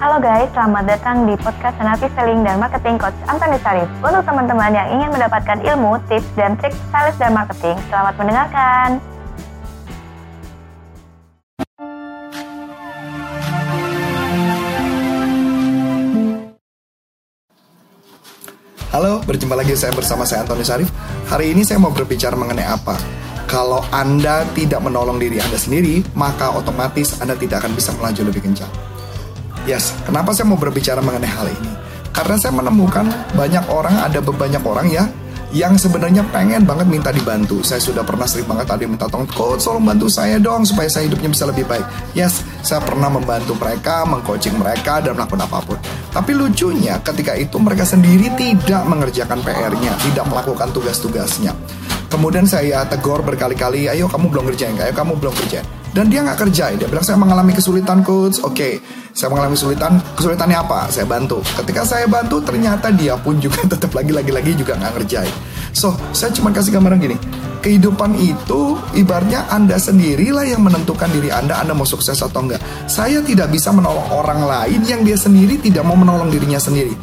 Halo guys, selamat datang di podcast Senapi Selling dan Marketing Coach Antoni Sarif. Untuk teman-teman yang ingin mendapatkan ilmu, tips, dan trik sales dan marketing, selamat mendengarkan. Halo, berjumpa lagi saya bersama saya Antoni Sarif. Hari ini saya mau berbicara mengenai apa? Kalau Anda tidak menolong diri Anda sendiri, maka otomatis Anda tidak akan bisa melaju lebih kencang. Yes, kenapa saya mau berbicara mengenai hal ini? Karena saya menemukan banyak orang, ada banyak orang ya yang sebenarnya pengen banget minta dibantu. Saya sudah pernah sering banget yang minta tolong, coach tolong bantu saya dong supaya saya hidupnya bisa lebih baik. Yes, saya pernah membantu mereka, mengcoaching mereka dan melakukan apa pun. Tapi lucunya ketika itu mereka sendiri tidak mengerjakan PR-nya, tidak melakukan tugas-tugasnya. Kemudian saya tegur berkali-kali, ayo kamu belum kerjain, ayo kamu belum kerjain. Dan dia nggak kerjain, dia bilang saya mengalami kesulitan coach, oke, okay, saya mengalami kesulitan, kesulitannya apa? Saya bantu. Ketika saya bantu, ternyata dia pun juga tetap lagi-lagi-lagi juga nggak ngerjain. So, saya cuma kasih gambaran gini, kehidupan itu ibaratnya Anda sendirilah yang menentukan diri Anda, Anda mau sukses atau enggak. Saya tidak bisa menolong orang lain yang dia sendiri tidak mau menolong dirinya sendiri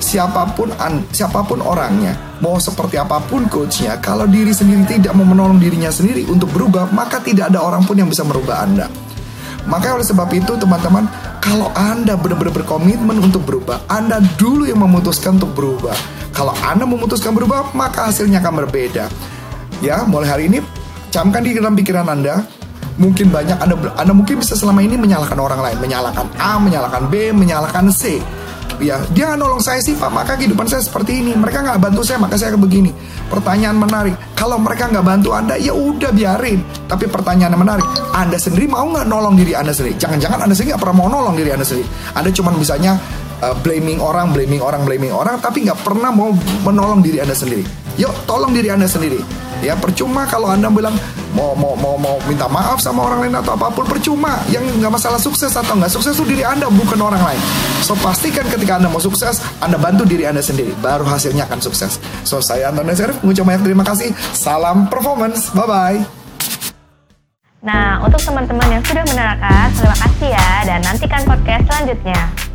siapa pun an, siapa pun orangnya, mau seperti apa pun coachnya, kalau diri sendiri tidak mau menolong dirinya sendiri untuk berubah, maka tidak ada orang pun yang bisa merubah Anda. Maka oleh sebab itu teman-teman, kalau Anda benar-benar berkomitmen untuk berubah, Anda dulu yang memutuskan untuk berubah. Kalau Anda memutuskan berubah, maka hasilnya akan berbeda. Ya, mulai hari ini camkan di dalam pikiran Anda, mungkin banyak Anda Anda mungkin bisa selama ini menyalahkan orang lain, menyalahkan A, menyalahkan B, menyalahkan C ya dia nggak nolong saya sih pak. Maka kehidupan saya seperti ini. Mereka nggak bantu saya maka saya begini. Pertanyaan menarik. Kalau mereka nggak bantu anda ya udah biarin. Tapi pertanyaan menarik. Anda sendiri mau nggak nolong diri anda sendiri? Jangan-jangan anda sendiri nggak pernah mau nolong diri anda sendiri. Anda cuma misalnya uh, blaming orang blaming orang blaming orang tapi nggak pernah mau menolong diri anda sendiri. Yuk tolong diri anda sendiri. Ya percuma kalau anda bilang mau mau mau mau minta maaf sama orang lain atau apa pun percuma. Yang nggak masalah sukses atau nggak sukses itu diri anda bukan orang lain. So pastikan ketika anda mau sukses anda bantu diri anda sendiri baru hasilnya akan sukses. So saya Anton Serif mengucap banyak terima kasih. Salam performance. Bye bye Nah, untuk teman-teman yang sudah menerangkan, terima kasih ya, dan nantikan podcast selanjutnya.